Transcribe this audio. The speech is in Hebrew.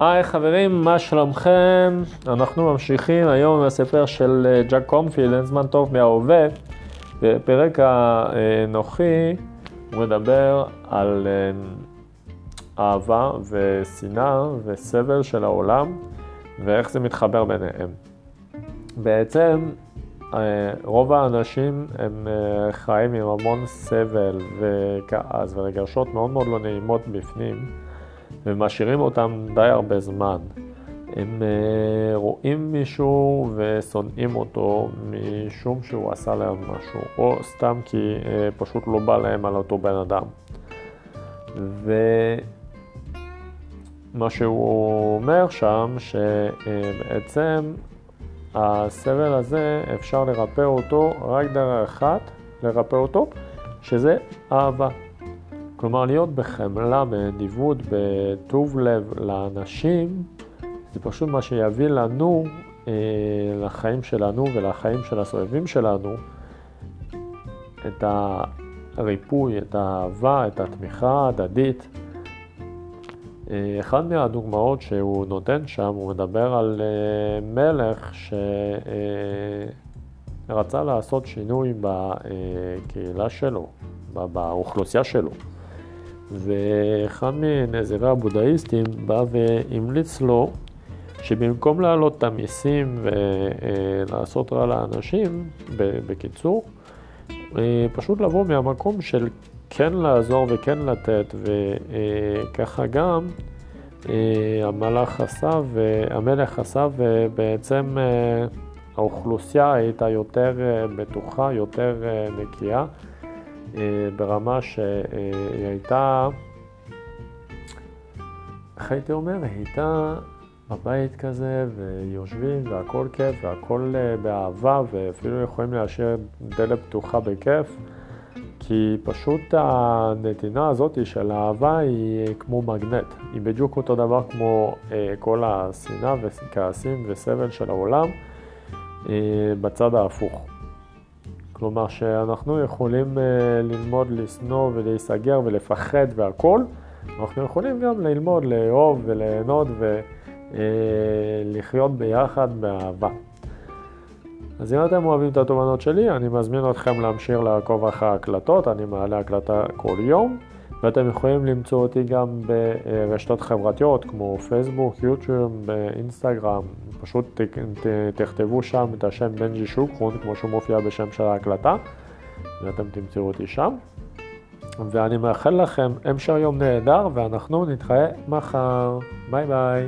היי חברים, מה שלומכם? אנחנו ממשיכים היום בספר של אה, ג'ק קומפילד, אין זמן טוב מההווה. בפרק הנוכחי הוא מדבר על אה, אהבה ושנאה וסבל של העולם ואיך זה מתחבר ביניהם. בעצם אה, רוב האנשים הם חיים עם המון סבל וכעס ורגשות מאוד מאוד לא נעימות בפנים. ומשאירים אותם די הרבה זמן. הם uh, רואים מישהו ושונאים אותו משום שהוא עשה להם משהו, או סתם כי uh, פשוט לא בא להם על אותו בן אדם. ומה שהוא אומר שם, שבעצם הסבל הזה אפשר לרפא אותו רק דרך אחת, לרפא אותו, שזה אהבה. כלומר, להיות בחמלה, בנדיבות, בטוב לב לאנשים, זה פשוט מה שיביא לנו, אה, לחיים שלנו ולחיים של הסובבים שלנו, את הריפוי, את האהבה, את התמיכה ההדדית. אה, אחד מהדוגמאות שהוא נותן שם, הוא מדבר על אה, מלך שרצה אה, לעשות שינוי בקהילה שלו, באוכלוסייה שלו. ואחד מנזירי הבודהיסטים בא והמליץ לו שבמקום להעלות את המיסים ולעשות רע לאנשים, בקיצור, אה, פשוט לבוא מהמקום של כן לעזור וכן לתת, וככה גם אה, המלך עשה, והמלך עשה, ובעצם אה, האוכלוסייה הייתה יותר בטוחה, יותר נקייה. אה, ברמה שהיא הייתה, איך הייתי אומר? היא הייתה בבית כזה, ויושבים, והכל כיף, והכל אה, באהבה, ואפילו יכולים להשאיר דלת פתוחה בכיף, כי פשוט הנתינה הזאת של האהבה היא כמו מגנט. היא בדיוק אותו דבר כמו אה, כל השנאה וכעסים וסבל של העולם, בצד ההפוך. כלומר שאנחנו יכולים uh, ללמוד לשנוא ולהיסגר ולפחד והכול, אנחנו יכולים גם ללמוד לאהוב וליהנות ולחיות uh, ביחד באהבה. אז אם אתם אוהבים את התובנות שלי, אני מזמין אתכם להמשיך לעקוב אחרי ההקלטות, אני מעלה הקלטה כל יום. ואתם יכולים למצוא אותי גם ברשתות חברתיות כמו פייסבוק, יוטיוב, באינסטגרם, פשוט תכתבו שם את השם בנג'י שוקרון כמו שהוא מופיע בשם של ההקלטה ואתם תמצאו אותי שם. ואני מאחל לכם המשך יום נהדר ואנחנו נתראה מחר. ביי ביי.